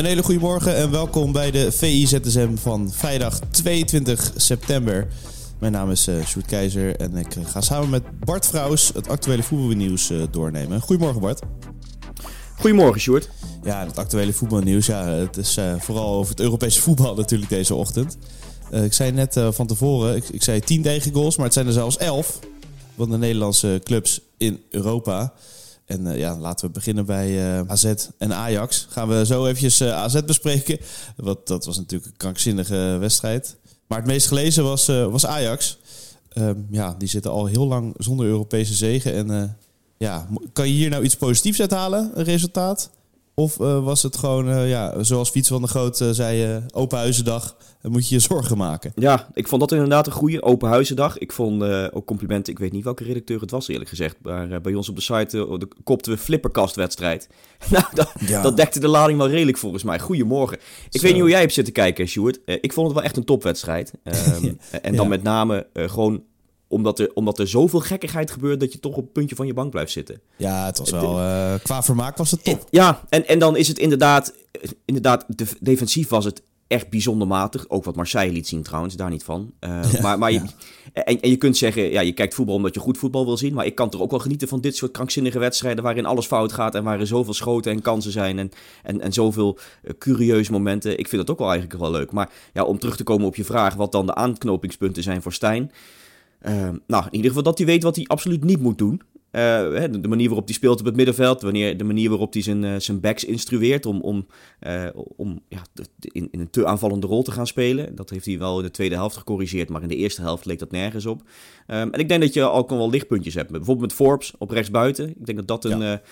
Een hele goede morgen en welkom bij de VI-ZSM van vrijdag 22 september. Mijn naam is uh, Sjoerd Keizer en ik eh, ga samen met Bart Vrouws het actuele voetbalnieuws uh, doornemen. Goedemorgen Bart. Goedemorgen Sjoerd. Ja, het actuele voetbalnieuws. Ja, het is uh, vooral over het Europese voetbal natuurlijk deze ochtend. Ik zei net van tevoren, ik, ik zei 10 tegengoals, maar het zijn er zelfs 11 van de Nederlandse clubs in Europa. En uh, ja, laten we beginnen bij uh, AZ en Ajax. Gaan we zo eventjes uh, AZ bespreken. Want dat was natuurlijk een krankzinnige wedstrijd. Maar het meest gelezen was, was Ajax. Um, ja, die zitten al heel lang zonder Europese zegen. En ja, kan je hier nou iets positiefs uithalen, een resultaat? Of was het gewoon, ja, zoals Fiets van der Groot zei, open huizendag dan moet je je zorgen maken. Ja, ik vond dat inderdaad een goede open huizendag. Ik vond ook complimenten, ik weet niet welke redacteur het was eerlijk gezegd. Maar bij ons op de site de, kopten we flipperkastwedstrijd. nou, dat, ja. dat, dekte de lading wel redelijk volgens mij. Goedemorgen. Ik Zo. weet niet hoe jij hebt zitten kijken, Sjoerd. ik vond het wel echt een topwedstrijd. Um, en dan ja. met name gewoon omdat er, omdat er zoveel gekkigheid gebeurt dat je toch op het puntje van je bank blijft zitten. Ja, het was wel, uh, qua vermaak was het top. Ja, en, en dan is het inderdaad, inderdaad de, defensief was het echt bijzonder matig. Ook wat Marseille liet zien trouwens, daar niet van. Uh, ja, maar, maar ja. je, en, en, je kunt zeggen, ja, je kijkt voetbal omdat je goed voetbal wil zien. Maar ik kan toch ook wel genieten van dit soort krankzinnige wedstrijden... waarin alles fout gaat en waarin zoveel schoten en kansen zijn... en, en, en zoveel uh, curieuze momenten. Ik vind dat ook wel eigenlijk wel leuk. Maar ja, om terug te komen op je vraag... wat dan de aanknopingspunten zijn voor Stijn... Uh, nou, in ieder geval dat hij weet wat hij absoluut niet moet doen. Uh, de manier waarop hij speelt op het middenveld, wanneer, de manier waarop hij zijn, uh, zijn backs instrueert om, om, uh, om ja, in, in, een te aanvallende rol te gaan spelen. Dat heeft hij wel in de tweede helft gecorrigeerd, maar in de eerste helft leek dat nergens op. Um, en ik denk dat je ook wel lichtpuntjes hebt. Bijvoorbeeld met Forbes op rechtsbuiten. Ik denk dat dat een... Ja.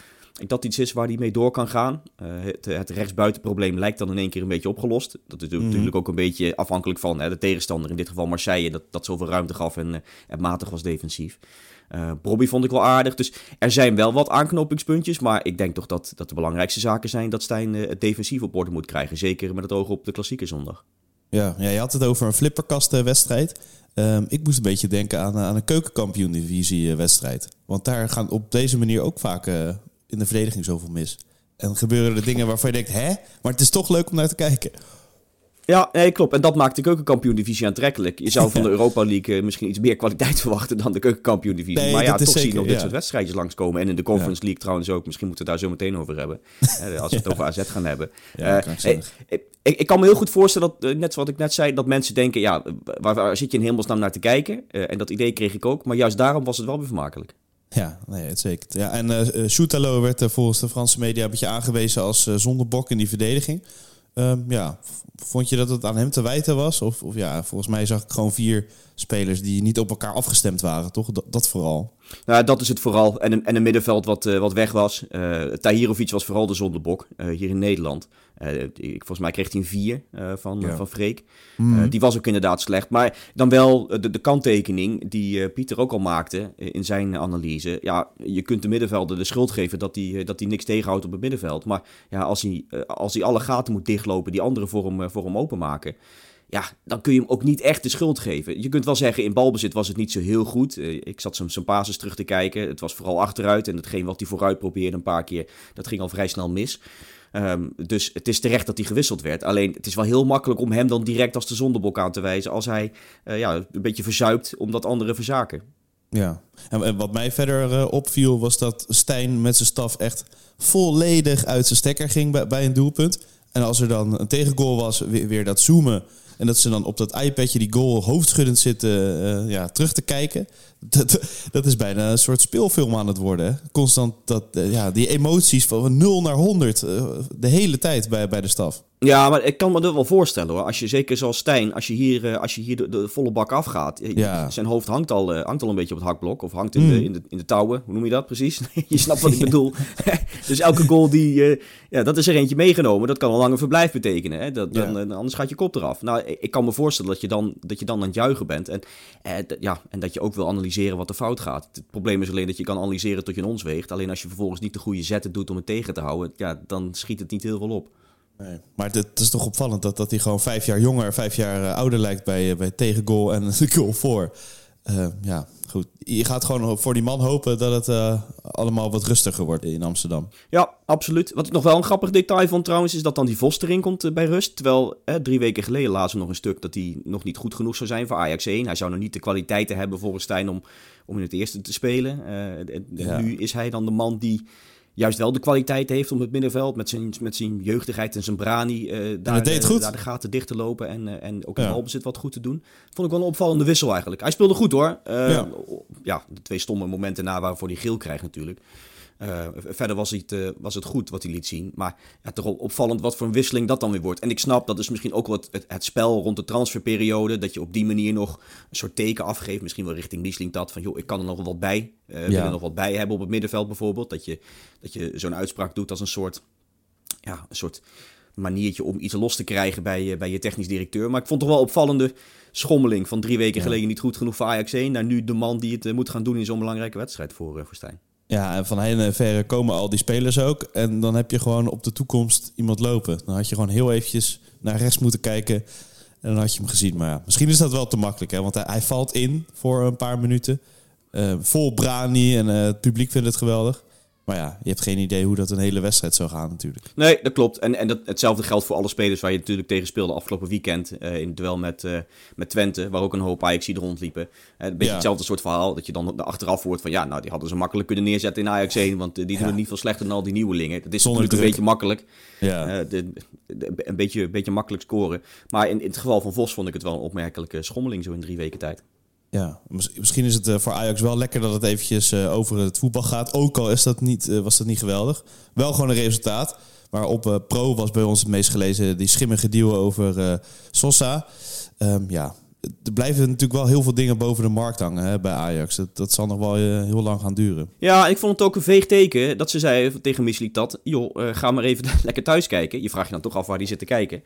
Dat iets is waar hij mee door kan gaan. het, het rechtsbuitenprobleem lijkt dan in één keer een beetje opgelost. Dat is natuurlijk mm. ook een beetje afhankelijk van hè, de tegenstander. In dit geval Marseille, dat, dat zoveel ruimte gaf en, en matig was defensief. Uh, Bobby vond ik wel aardig. Dus er zijn wel wat aanknopingspuntjes. Maar ik denk toch dat, dat de belangrijkste zaken zijn dat Stijn uh, het defensief op orde moet krijgen. Zeker met het oog op de klassieke zondag. Ja, ja je had het over een flipperkastenwedstrijd. Um, ik moest een beetje denken aan, aan een keukenkampioen-divisie wedstrijd. Want daar gaan op deze manier ook vaak uh, in de verdediging zoveel mis. En gebeuren er dingen waarvan je denkt, hè? Maar het is toch leuk om naar te kijken. Ja, nee, klopt. En dat maakt de keukenkampioen-divisie aantrekkelijk. Je zou van de Europa League uh, misschien iets meer kwaliteit verwachten dan de keukenkampioen-divisie. Nee, maar ja, toch zien nog dit ja. soort wedstrijdjes langskomen. En in de Conference ja. League trouwens ook. Misschien moeten we daar zo meteen over hebben. als we het over AZ gaan hebben. Ja, uh, ik, ik, kan me heel goed voorstellen, dat, net zoals ik net zei, dat mensen denken... Ja, waar, waar zit je in hemelsnaam naar te kijken? Uh, en dat idee kreeg ik ook. Maar juist daarom was het wel weer vermakelijk. Ja, nee, het zeker. Ja, en uh, Soutalo werd uh, volgens de Franse media een beetje aangewezen als uh, zondebok in die verdediging. Um, ja, vond je dat het aan hem te wijten was? Of, of ja, volgens mij zag ik gewoon vier spelers die niet op elkaar afgestemd waren, toch? Dat vooral. Nou, dat is het vooral. En een, en een middenveld wat, uh, wat weg was. Uh, Tahirovic was vooral de zondebok uh, hier in Nederland. ik, volgens mij kreeg hij een 4 van, ja. van Freek. Mm. die was ook inderdaad slecht. Maar dan wel de, de kanttekening die Pieter ook al maakte in zijn analyse. Ja, je kunt de middenvelder de schuld geven dat hij dat niks tegenhoudt op het middenveld. Maar ja, als hij, als hij alle gaten moet dichtlopen die anderen voor hem, voor hem openmaken ja, dan kun je hem ook niet echt de schuld geven. Je kunt wel zeggen, in balbezit was het niet zo heel goed. Ik zat zijn basis terug te kijken. Het was vooral achteruit. En hetgeen wat hij vooruit probeerde een paar keer, dat ging al vrij snel mis. Um, dus het is terecht dat hij gewisseld werd. Alleen het is wel heel makkelijk om hem dan direct als de zondebok aan te wijzen. Als hij uh, ja, een beetje verzuipt omdat anderen verzaken. Ja, en wat mij verder uh, opviel was dat Stijn met zijn staf echt volledig uit zijn stekker ging bij, bij een doelpunt. En als er dan een tegengoal was, weer, weer dat zoomen en dat ze dan op dat iPadje die goal hoofdschuddend zitten uh, ja, terug te kijken. Dat, dat is bijna een soort speelfilm aan het worden. Hè? Constant dat, uh, ja, die emoties van 0 naar 100 uh, de hele tijd bij, bij de staf. Ja, maar ik kan me dat wel voorstellen hoor. Als je, zeker zoals Stijn, als je hier, eh, als je hier de, de volle bak afgaat. eh, Ja. Zijn hoofd hangt al, eh, hangt al een beetje op het hakblok. Of hangt in, Mm. de, in, de, in de touwen. Hoe noem je dat precies? je snapt wat ik bedoel. dus elke goal die... eh, ja, dat is er eentje meegenomen. Dat kan een lange verblijf betekenen. Hè? Dat, dan, Ja. eh, anders gaat je kop eraf. Nou, ik kan me voorstellen dat je dan, dat je dan aan het juichen bent. En, eh, ja, en dat je ook wil analyseren wat er fout gaat. Het probleem is alleen dat je kan analyseren tot je een ons weegt. Alleen als je vervolgens niet de goede zetten doet om het tegen te houden. Ja, dan schiet het niet heel veel op. Nee. Maar het, is toch opvallend dat, dat hij gewoon vijf jaar jonger, vijf jaar eh, ouder lijkt bij, eh, bij tegengoal en goal voor. Eh, ja, goed. Je gaat gewoon voor die man hopen dat het eh, allemaal wat rustiger wordt in Amsterdam. Ja, absoluut. Wat ik nog wel een grappig detail vond trouwens, is dat dan die Vos erin komt eh, bij rust. Terwijl eh, drie weken geleden lazen we nog een stuk dat hij nog niet goed genoeg zou zijn voor Ajax 1. Hij zou nog niet de kwaliteiten hebben volgens Stijn om, om in het eerste te spelen. Eh, Ja. Nu is hij dan de man die juist wel de kwaliteit heeft om het middenveld met zijn, met zijn jeugdigheid en zijn brani eh, daar, eh, daar de gaten dicht te lopen en, eh, en ook in Ja. balbezit wat goed te doen. Vond ik wel een opvallende wissel eigenlijk. Hij speelde goed hoor. Ja. ja, de twee stomme momenten na waarvoor hij geel krijgt natuurlijk. Eh, verder was het, eh, was het goed wat hij liet zien. Maar ja, toch opvallend wat voor een wisseling dat dan weer wordt. En ik snap, dat is misschien ook wat het, het spel rond de transferperiode. Dat je op die manier nog een soort teken afgeeft. Misschien wel richting Miesling dat. Van joh, ik kan er nog wat bij. eh wil er nog wat bij hebben op het middenveld bijvoorbeeld. Dat je, dat je zo'n uitspraak doet als een soort, ja, een soort maniertje om iets los te krijgen bij, bij je technisch directeur. Maar ik vond toch wel opvallende schommeling van drie weken Ja. geleden niet goed genoeg voor Ajax 1. Naar nu de man die het moet gaan doen in zo'n belangrijke wedstrijd voor, voor Stijn. Ja, en van heen en verre komen al die spelers ook. En dan heb je gewoon op de toekomst iemand lopen. Dan had je gewoon heel eventjes naar rechts moeten kijken. En dan had je hem gezien. Maar ja, misschien is dat wel te makkelijk. Hè? Want hij, valt in voor een paar minuten. Eh, vol brani en eh, het publiek vindt het geweldig. Maar ja, je hebt geen idee hoe dat een hele wedstrijd zou gaan natuurlijk. Nee, dat klopt. En, en dat, hetzelfde geldt voor alle spelers waar je natuurlijk tegen speelde afgelopen weekend. eh, in het duel met, eh, met Twente, waar ook een hoop Ajax er rondliepen. Eh, een beetje Ja. hetzelfde soort verhaal. Dat je dan achteraf hoort van ja, nou die hadden ze makkelijk kunnen neerzetten in Ajax 1. Want die doen Ja. het niet veel slechter dan al die nieuwelingen. Dat is Zonder natuurlijk een beetje makkelijk. Ja, de, de- een, beetje, een beetje makkelijk scoren. Maar in, in het geval van Vos vond ik het wel een opmerkelijke schommeling zo in drie weken tijd. Ja. Mis- misschien is het eh, voor Ajax wel lekker dat het eventjes eh, over het voetbal gaat. Ook al is dat niet, eh, was dat niet geweldig. Wel gewoon een resultaat. Maar op Pro was bij ons het meest gelezen die schimmige deal over Sosa. Ehm, ja, er blijven natuurlijk wel heel veel dingen boven de markt hangen hè, bij Ajax. Dat, dat zal nog wel heel lang gaan duren. Ja, ik vond het ook een veeg teken dat ze zei tegen Mislik dat... joh, ga maar even lekker thuis kijken. Je vraagt je dan toch af waar die zit te kijken.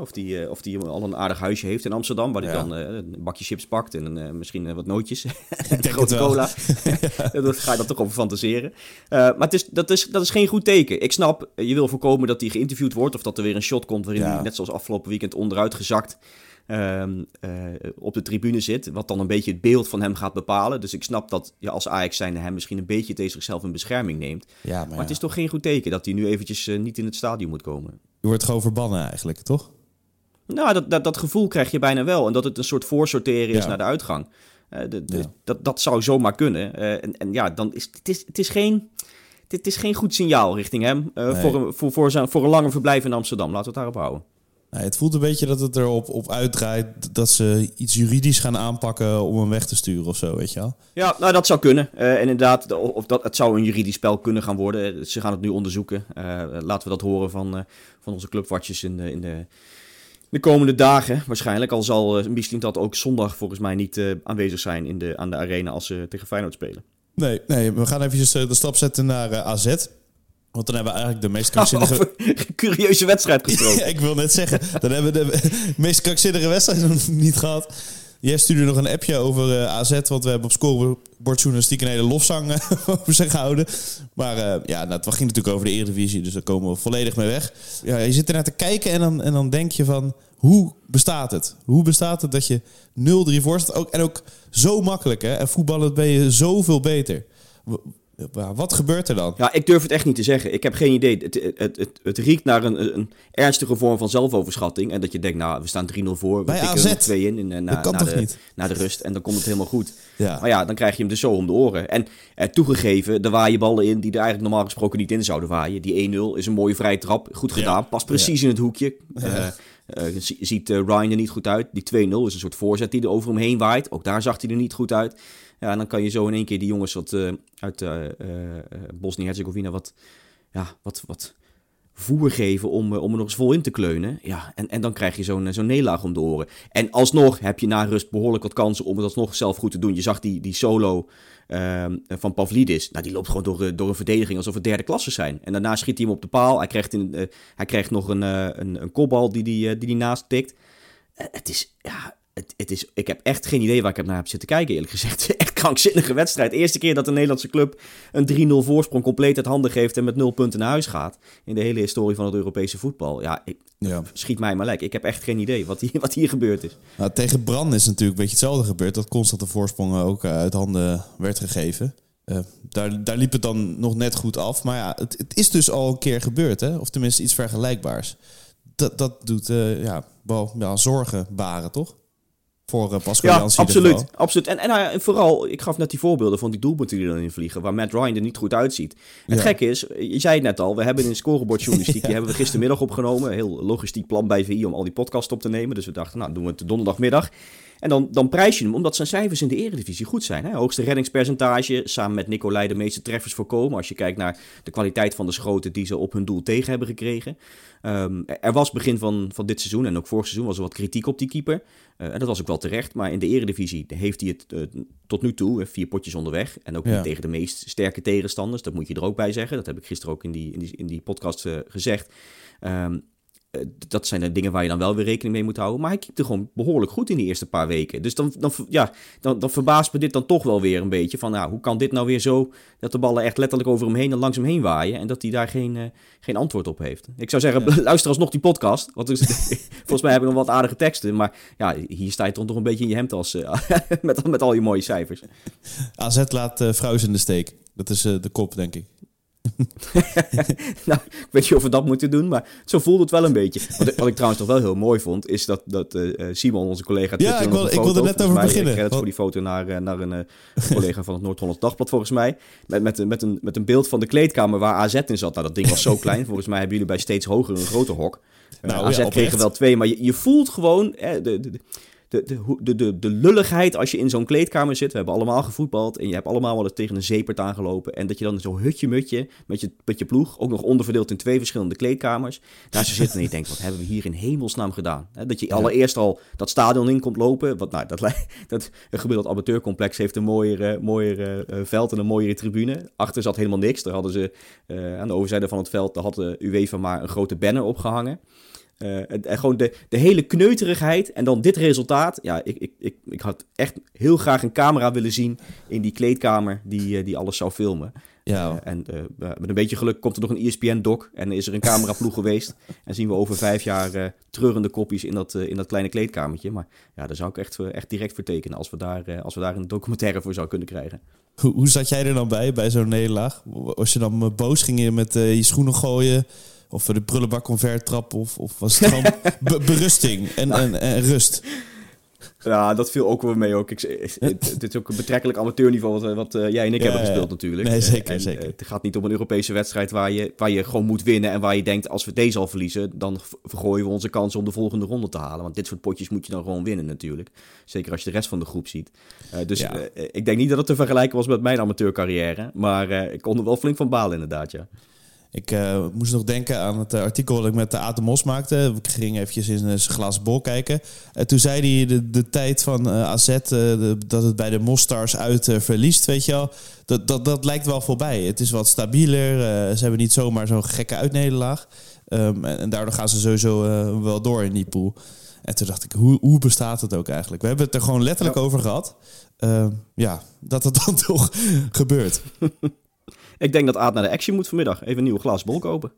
Of die, eh, of die al een aardig huisje heeft in Amsterdam... waar hij Ja. dan eh, een bakje chips pakt en een, eh, misschien wat nootjes. en grote cola. Daar ga je dan toch over fantaseren. Maar het is, dat, is, dat is geen goed teken. Ik snap, je wil voorkomen dat hij geïnterviewd wordt... of dat er weer een shot komt waarin Ja. hij net zoals afgelopen weekend onderuit gezakt... ehm, eh, op de tribune zit, wat dan een beetje het beeld van hem gaat bepalen. Dus ik snap dat je als Ajax zijnde hem misschien een beetje tegen zichzelf in bescherming neemt. Ja, maar, Maar het is toch geen goed teken dat hij nu eventjes niet in het stadion moet komen. je wordt gewoon verbannen eigenlijk, toch? Nou, dat, dat, dat gevoel krijg je bijna wel. En dat het een soort voorsorteren is Ja. naar de uitgang. Eh, de- de- Ja. dat, dat zou zomaar kunnen. Eh, en, en ja, dan is het, is, het is geen... Dit is geen goed signaal richting hem eh, Nee. voor, een, voor, voor, zijn, voor een langer verblijf in Amsterdam. Laten we het daarop houden. Nee, het voelt een beetje dat het erop op uitdraait dat ze iets juridisch gaan aanpakken om hem weg te sturen of zo, weet je wel? Ja, nou dat zou kunnen. En inderdaad, de- of dat, het zou een juridisch spel kunnen gaan worden. Ze gaan het nu onderzoeken. Laten we dat horen van, van onze clubwatchers in de, in de, de komende dagen waarschijnlijk. Al zal uh, dat ook zondag volgens mij niet eh, aanwezig zijn in de, aan de arena als ze tegen Feyenoord spelen. Nee, nee we gaan eventjes eh, de stap zetten naar AZ. Want dan hebben we eigenlijk de meest krankzinnige... Een curieuze wedstrijd gesproken. Ja, ik wil net zeggen, dan hebben we de meest krankzinnige wedstrijd nog niet gehad. Jij stuurde nog een appje over eh, AZ, want we hebben op scorebordjournalistiek een hele lofzang eh, over zich gehouden. Maar eh, ja, nou, het ging natuurlijk over de Eredivisie, dus daar komen we volledig mee weg. Ja, je zit ernaar te kijken en dan, en dan denk je van, hoe bestaat het? Hoe bestaat het dat je 0-3 voor staat? Ook, en ook zo makkelijk, hè? En voetballen ben je zoveel beter. Wat gebeurt er dan? Ja, ik durf het echt niet te zeggen. Ik heb geen idee. Het, het, het, het riekt naar een, een ernstige vorm van zelfoverschatting. En dat je denkt, nou, we staan 3-0 voor. We Bij tikken AZ? er nog twee in. in eh, na, na de? Na de rust. En dan komt het helemaal goed. Ja. Maar ja, dan krijg je hem dus zo om de oren. En eh, toegegeven, er waaien ballen in die er eigenlijk normaal gesproken niet in zouden waaien. Die 1-0 is een mooie vrije trap. Goed gedaan. Past precies in het hoekje. Eh, zie- ziet eh, Ryan er niet goed uit. Die 2-0 is een soort voorzet die er over hem heen waait. Ook daar zag hij er niet goed uit. Ja, en dan kan je zo in één keer die jongens wat, eh, uit Bosnië-Herzegovina wat, ja, wat, wat, voer geven om, om er nog eens vol in te kleunen. Ja, en, en dan krijg je zo'n zo'n nederlaag om de oren. En alsnog heb je na rust behoorlijk wat kansen om het alsnog zelf goed te doen. Je zag die, die solo van Pavlidis. Nou, die loopt gewoon door, eh, door een verdediging alsof het derde klasse zijn. En daarna schiet hij hem op de paal. Hij krijgt, in, uh, hij krijgt nog een, uh, een, een kopbal die, die, die die naast tikt. het is, ja, het, het, is, ik heb echt geen idee waar ik heb naar heb zitten kijken, eerlijk gezegd. Echt krankzinnige wedstrijd. Eerste keer dat een Nederlandse club een 3-0 voorsprong compleet uit handen geeft en met 0 punten naar huis gaat. In de hele historie van het Europese voetbal. Ja, ik, ja. schiet mij maar lek. Ik heb echt geen idee wat hier, wat hier gebeurd is. Nou, tegen Brand is natuurlijk een beetje hetzelfde gebeurd. Dat constant de voorsprong ook eh, uit handen werd gegeven. Uh, daar, daar liep het dan nog net goed af. Maar ja, het, het is dus al een keer gebeurd, hè? Of tenminste iets vergelijkbaars. Dat, dat doet uh, ja, wel ja, zorgen baren, toch? Voor uh, Pascal ja, absoluut, absoluut. En, nou en, vooral, ik gaf net die voorbeelden van die doelpunten die erin vliegen, waar Matt Ryan er niet goed uitziet. Het gekke is, je zei het net al, we hebben een scorebordjournalistiek, die hebben we gistermiddag opgenomen. Heel logistiek plan bij VI om al die podcast op te nemen. Dus we dachten, nou doen we het donderdagmiddag. En dan, dan prijs je hem omdat zijn cijfers in de eredivisie goed zijn. Hè? Hoogste reddingspercentage, samen met Nicolai de meeste treffers voorkomen. Als je kijkt naar de kwaliteit van de schoten die ze op hun doel tegen hebben gekregen. Um, er was begin van, van dit seizoen en ook vorig seizoen was er wat kritiek op die keeper. Uh, en dat was ook wel terecht. Maar in de eredivisie heeft hij het uh, tot nu toe, vier potjes onderweg. En ook ja. niet tegen de meest sterke tegenstanders. Dat moet je er ook bij zeggen. Dat heb ik gisteren ook in die, in die, in die podcast uh, gezegd. Um, eh, dat zijn de dingen waar je dan wel weer rekening mee moet houden. Maar hij keepte gewoon behoorlijk goed in die eerste paar weken. Dus dan, dan, ja, dan, dan verbaast me dit dan toch wel weer een beetje. Van nou, hoe kan dit nou weer zo dat de ballen echt letterlijk over hem heen en langs hem heen waaien. En dat hij daar geen, uh, geen antwoord op heeft. Ik zou zeggen, ja. luister alsnog die podcast. Want dus, volgens mij hebben we nog wat aardige teksten. Maar ja, hier sta je toch nog een beetje in je hemd als, uh, met, met al je mooie cijfers. AZ laat uh, in de steek. Dat is de kop, denk ik. nou, ik weet niet of we dat moeten doen, maar zo voelt het wel een beetje. Wat, wat ik trouwens toch wel heel mooi vond, is dat, dat uh, Simon, onze collega... Ja, ik, wil, ik wilde net over beginnen. Ik voor die foto naar, naar een uh, collega van het Noord-Holland Dagblad, volgens mij. Met, met, met, een, met een beeld van de kleedkamer waar AZ in zat. Nou, dat ding was zo klein. Volgens mij hebben jullie bij steeds hoger een grote hok. Nou, AZ ja, kregen wel twee, maar je, je voelt gewoon... de, de, de, de, de, de, lulligheid als je in zo'n kleedkamer zit. We hebben allemaal gevoetbald en je hebt allemaal wel eens tegen een zeepert aangelopen. En dat je dan zo'n hutje-mutje met je, met je ploeg, ook nog onderverdeeld in twee verschillende kleedkamers, daar zo zit en je denkt, wat hebben we hier in hemelsnaam gedaan? dat je allereerst al dat stadion in komt lopen. Wat, nou, dat, dat, een gemiddeld amateurcomplex heeft een mooier, mooier uh, veld en een mooiere tribune. Achter zat helemaal niks. Daar hadden ze uh, aan de overzijde van het veld, daar had de UEFA maar een grote banner opgehangen. Uh, en, gewoon de, de hele kneuterigheid en dan dit resultaat. Ja, ik, ik, ik, ik had echt heel graag een camera willen zien in die kleedkamer die, uh, die alles zou filmen. Ja. Uh, en met een beetje geluk komt er nog een ESPN-doc en is er een cameraploeg geweest. En zien we over vijf jaar treurende kopjes in dat, in dat kleine kleedkamertje. Maar ja, daar zou ik echt, echt direct voor tekenen als we, daar, als we daar een documentaire voor zouden kunnen krijgen. Hoe, hoe zat jij er dan bij, bij zo'n nederlaag? Als je dan boos ging je met je schoenen gooien... Of de prullenbak trap of, of was het gewoon berusting en, en, en, rust? Ja, dat viel ook wel mee ook. Ik, dit is ook een betrekkelijk amateurniveau wat, wat uh, jij en ik ja, hebben gespeeld natuurlijk. Nee, zeker, en, zeker. Het gaat niet om een Europese wedstrijd waar je, waar je gewoon moet winnen. En waar je denkt, als we deze al verliezen, dan vergooien we onze kans om de volgende ronde te halen. Want dit soort potjes moet je dan gewoon winnen natuurlijk. Zeker als je de rest van de groep ziet. Uh, dus ja. uh, ik denk niet dat het te vergelijken was met mijn amateurcarrière. Maar ik kon er wel flink van balen inderdaad, ja. Ik uh, moest nog denken aan het artikel dat ik met de Aten Mos maakte. Ik ging eventjes in zijn glazen bol kijken. En toen zei hij de, de tijd van AZ, de, dat het bij de Mostars uit verliest, weet je wel. Dat, dat, dat lijkt wel voorbij. Het is wat stabieler. ze hebben niet zomaar zo'n gekke uitnederlaag. Um, en, en, daardoor gaan ze sowieso wel door in die pool. En toen dacht ik, hoe, hoe bestaat het ook eigenlijk? We hebben het er gewoon letterlijk ja. over gehad. Ehm, ja, dat het dan toch gebeurt. Ik denk dat Aad naar de action moet vanmiddag. Even een nieuwe glas bol kopen.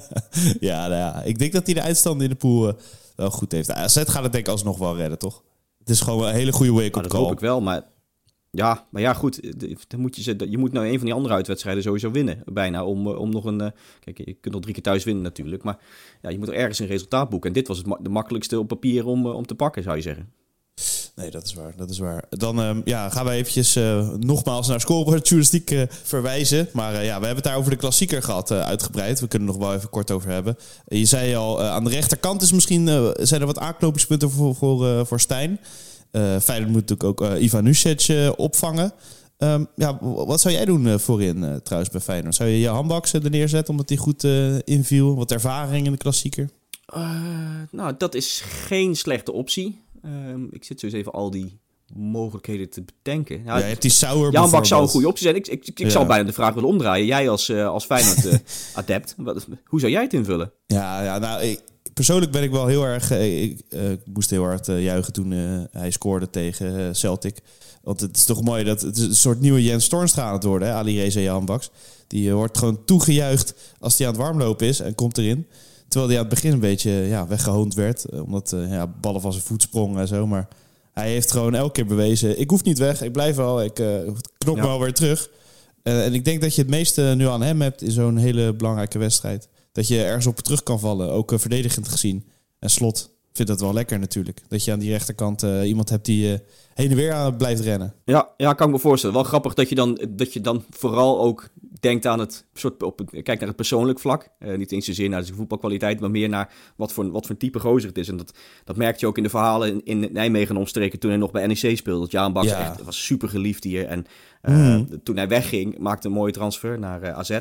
ja, nou ja, ik denk dat hij de eindstand in de pool uh, wel goed heeft. AZ gaat het denk ik alsnog wel redden, toch? Het is gewoon een hele goede wake-up call. Dat hoop ik wel, maar... Ja, maar ja, goed. Dan moet je, je moet nou een van die andere uitwedstrijden sowieso winnen. Bijna. Om, eh, om nog een. Uh, kijk, je kunt nog drie keer thuis winnen natuurlijk. Maar ja, je moet er ergens een resultaat boeken. En dit was het de makkelijkste op papier om, om te pakken, zou je zeggen. Nee, dat is waar. Dat is waar. Dan uh, ja, gaan we eventjes uh, nogmaals naar scorebordjournalistiek uh, verwijzen. Maar ja, we hebben het daar over de klassieker gehad, uitgebreid. We kunnen er nog wel even kort over hebben. je zei al, aan de rechterkant is misschien, zijn er wat aanknopingspunten voor, voor, voor Stijn. Feyenoord moet natuurlijk ook Ivan Nusic opvangen. Ehm, ja, wat zou jij doen voorin trouwens bij Feyenoord? Zou je je handbaks er neerzetten omdat hij goed inviel? Wat ervaring in de klassieker? nou, dat is geen slechte optie. Ehm, ik zit zo eens even al die mogelijkheden te bedenken. Ja, je hebt die Sauer Jan Bak zou een goede optie zijn. Ik, ik, ik, zou bijna de vraag willen omdraaien. Jij als, uh, als Feyenoord-adept, uh, hoe zou jij het invullen? Ja, ja nou, ik, persoonlijk ben ik wel heel erg... Uh, ik moest heel hard juichen toen hij scoorde tegen Celtic. Want het is toch mooi dat het een soort nieuwe Jens Toornstra aan het worden, hè? Ali Reza Jan Baks. Die wordt gewoon toegejuicht als hij aan het warmlopen is en komt erin. Terwijl hij aan het begin een beetje ja, weggehoond werd. Omdat ja, ballen van zijn voet sprongen en zo. Maar hij heeft gewoon elke keer bewezen: ik hoef niet weg, ik blijf wel, ik uh, knop me alweer terug. Uh, en ik denk dat je het meeste nu aan hem hebt in zo'n hele belangrijke wedstrijd. Dat je ergens op terug kan vallen, ook uh, verdedigend gezien. En slot vindt dat wel lekker natuurlijk. Dat je aan die rechterkant iemand hebt die heen en weer aan blijft rennen. Ja, ja, kan ik me voorstellen. Wel grappig dat je dan, dat je dan vooral ook denkt aan het soort op, kijk naar het persoonlijk vlak. Uh, niet eens zozeer naar de voetbalkwaliteit, maar meer naar wat voor, wat voor type gozer het is. En dat, dat merkte je ook in de verhalen in, Nijmegen omstreken toen hij nog bij NEC speelde. Dat Jaan Baks echt was super geliefd hier. En uh, toen hij wegging, maakte een mooie transfer naar eh, AZ.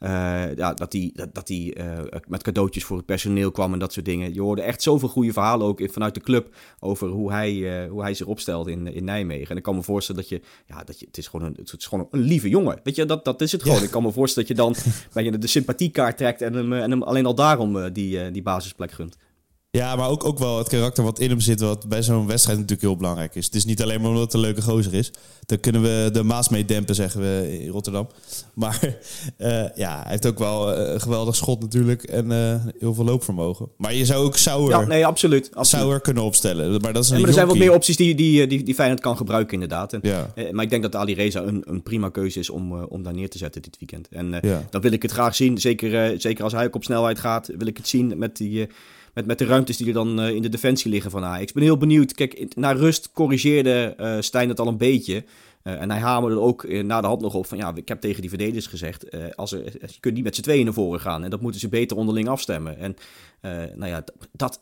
Uh, ja, dat hij dat, dat die, uh, met cadeautjes voor het personeel kwam en dat soort dingen. Je hoorde echt zoveel goede verhalen ook vanuit de club over hoe hij, uh, hoe hij zich opstelde in, in Nijmegen. En ik kan me voorstellen dat je, ja, dat je, het is gewoon een, het is gewoon een lieve jongen. Weet je, dat, dat is het gewoon. Ik kan me voorstellen dat je dan bij je de sympathiekaart trekt en hem, en hem alleen al daarom die, die basisplek gunt. Ja, maar ook, ook wel het karakter wat in hem zit, wat bij zo'n wedstrijd natuurlijk heel belangrijk is. Het is niet alleen maar omdat het een leuke gozer is. Daar kunnen we de Maas mee dempen, zeggen we in Rotterdam. Maar uh, ja, hij heeft ook wel eh, een geweldig schot natuurlijk en uh, heel veel loopvermogen. Maar je zou ook Sauer, ja, nee, absoluut, absoluut. Sauer kunnen opstellen. Maar, dat is een ja, maar er zijn wat meer opties die, die, die, die Feyenoord kan gebruiken inderdaad. En, ja. maar ik denk dat Ali Reza een, een prima keuze is om, om daar neer te zetten dit weekend. En ja. dan wil ik het graag zien. Zeker, zeker als hij ook op snelheid gaat, wil ik het zien met die met, met de ruimtes die er dan uh, in de defensie liggen van Ajax. Ik ben heel benieuwd. Kijk, naar rust corrigeerde uh, Stijn het al een beetje. Uh, en hij hamerde ook na de hand nog op van ja, ik heb tegen die verdedigers gezegd, als er, je kunt niet met z'n tweeën naar voren gaan. En dat moeten ze beter onderling afstemmen. En nou ja, dat,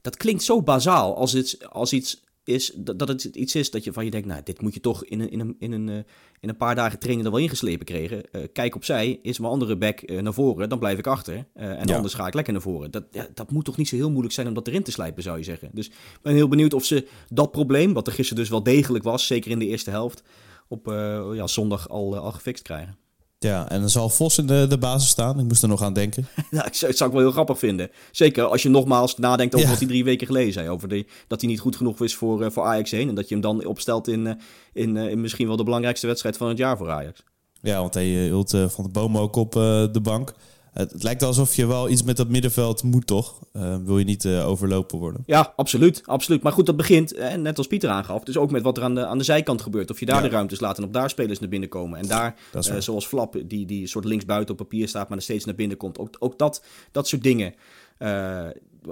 dat klinkt zo bazaal als, het, als iets is dat, dat het iets is dat je van je denkt, nou, dit moet je toch in een, in een, in een, uh, in een paar dagen training er wel ingeslepen kregen. Uh, kijk opzij, is mijn andere back uh, naar voren, dan blijf ik achter. en ja. anders ga ik lekker naar voren. Dat, ja, dat moet toch niet zo heel moeilijk zijn om dat erin te slijpen, zou je zeggen. Dus ik ben heel benieuwd of ze dat probleem, wat er gisteren dus wel degelijk was, zeker in de eerste helft, op ja, zondag al, al gefixt krijgen. Ja, en dan zal Vos in de, de basis staan. Ik moest er nog aan denken. nou, ik zou, het zou ik wel heel grappig vinden. Zeker als je nogmaals nadenkt over wat hij drie weken geleden zei. Over de, dat hij niet goed genoeg is voor, uh, voor Ajax heen. En dat je hem dan opstelt in, uh, in, uh, in misschien wel de belangrijkste wedstrijd van het jaar voor Ajax. Ja, want hij hield van de boom ook op de bank. Het, lijkt alsof je wel iets met dat middenveld moet, toch? Uh, wil je niet uh, overlopen worden? Ja, absoluut, absoluut. Maar goed, dat begint, eh, net als Pieter aangaf, dus ook met wat er aan de, aan de zijkant gebeurt. Of je daar de ruimtes laat en op daar spelers naar binnen komen. En daar, zoals Flap, die, die soort linksbuiten op papier staat, maar er steeds naar binnen komt. Ook, ook dat, dat soort dingen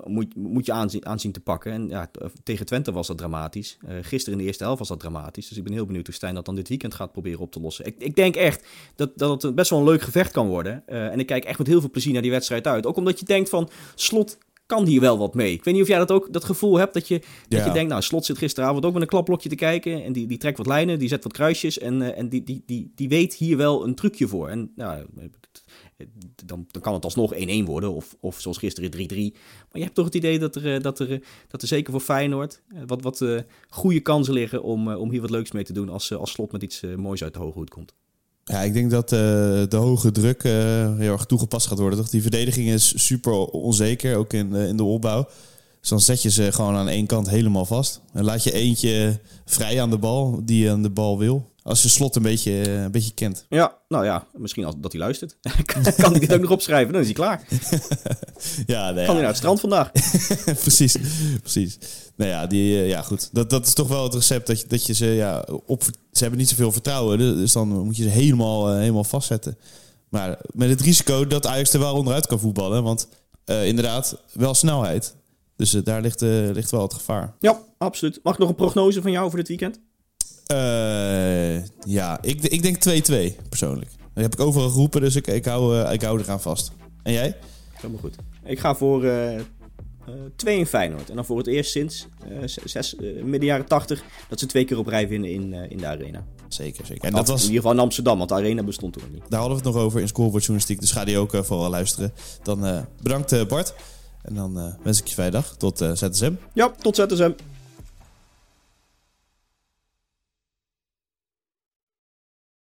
moet, moet je aanzien, aanzien te pakken. En ja, tegen Twente was dat dramatisch. Uh, gisteren in de eerste helft was dat dramatisch. Dus ik ben heel benieuwd hoe Stijn dat dan dit weekend gaat proberen op te lossen. Ik, ik denk echt dat, dat het best wel een leuk gevecht kan worden. Uh, en ik kijk echt met heel veel plezier naar die wedstrijd uit. Ook omdat je denkt van, slot kan hier wel wat mee. Ik weet niet of jij dat ook dat gevoel hebt dat je, dat je denkt, nou, Slot zit gisteravond ook met een klapblokje te kijken en die, die trekt wat lijnen, die zet wat kruisjes en, uh, en die, die, die, die weet hier wel een trucje voor. En nou, dan, dan kan het alsnog 1-1 worden. Of, of zoals gisteren 3-3. Maar je hebt toch het idee dat er, eh, dat er, eh, dat er zeker voor Feyenoord eh, wat, wat goede kansen liggen om, om hier wat leuks mee te doen als, als slot met iets moois uit de hoge hoed komt. Ja, ik denk dat de hoge druk heel erg toegepast gaat worden. Toch? Die verdediging is super onzeker, ook in, in de opbouw. Dus dan zet je ze gewoon aan één kant helemaal vast. En laat je eentje vrij aan de bal, die aan de bal wil. Als je slot een beetje, eh, een beetje kent. Ja, nou ja, misschien als, dat hij luistert. kan hij dit ook nog opschrijven, dan is hij klaar. ja, nee, kan hij naar het strand vandaag. precies, precies. Nou ja, die, eh, ja goed. Dat, dat is toch wel het recept dat je, dat je ze ja, op... Ze hebben niet zoveel vertrouwen, dus, dan moet je ze helemaal, uh, helemaal vastzetten. Maar met het risico dat Ajax er wel onderuit kan voetballen. Want uh, inderdaad, wel snelheid. Dus daar ligt, ligt wel het gevaar. Ja, absoluut. Mag ik nog een prognose van jou voor dit weekend? Uh, ja, ik, ik denk 2-2 persoonlijk. Dat heb ik overal geroepen, dus ik, ik, hou, uh, ik hou eraan vast. En jij? Helemaal goed. Ik ga voor uh, uh, twee in Feyenoord. En dan voor het eerst sinds zes, midden jaren tachtig dat ze twee keer op rij winnen in, in de arena. Zeker, zeker. En dat was... In ieder geval in Amsterdam, want de arena bestond toen niet. Daar hadden we het nog over in Scoreboard Journalistiek, dus ga die ook vooral luisteren. Dan bedankt Bart. En dan wens ik je vrijdag. Tot ZSM. Ja, tot ZSM.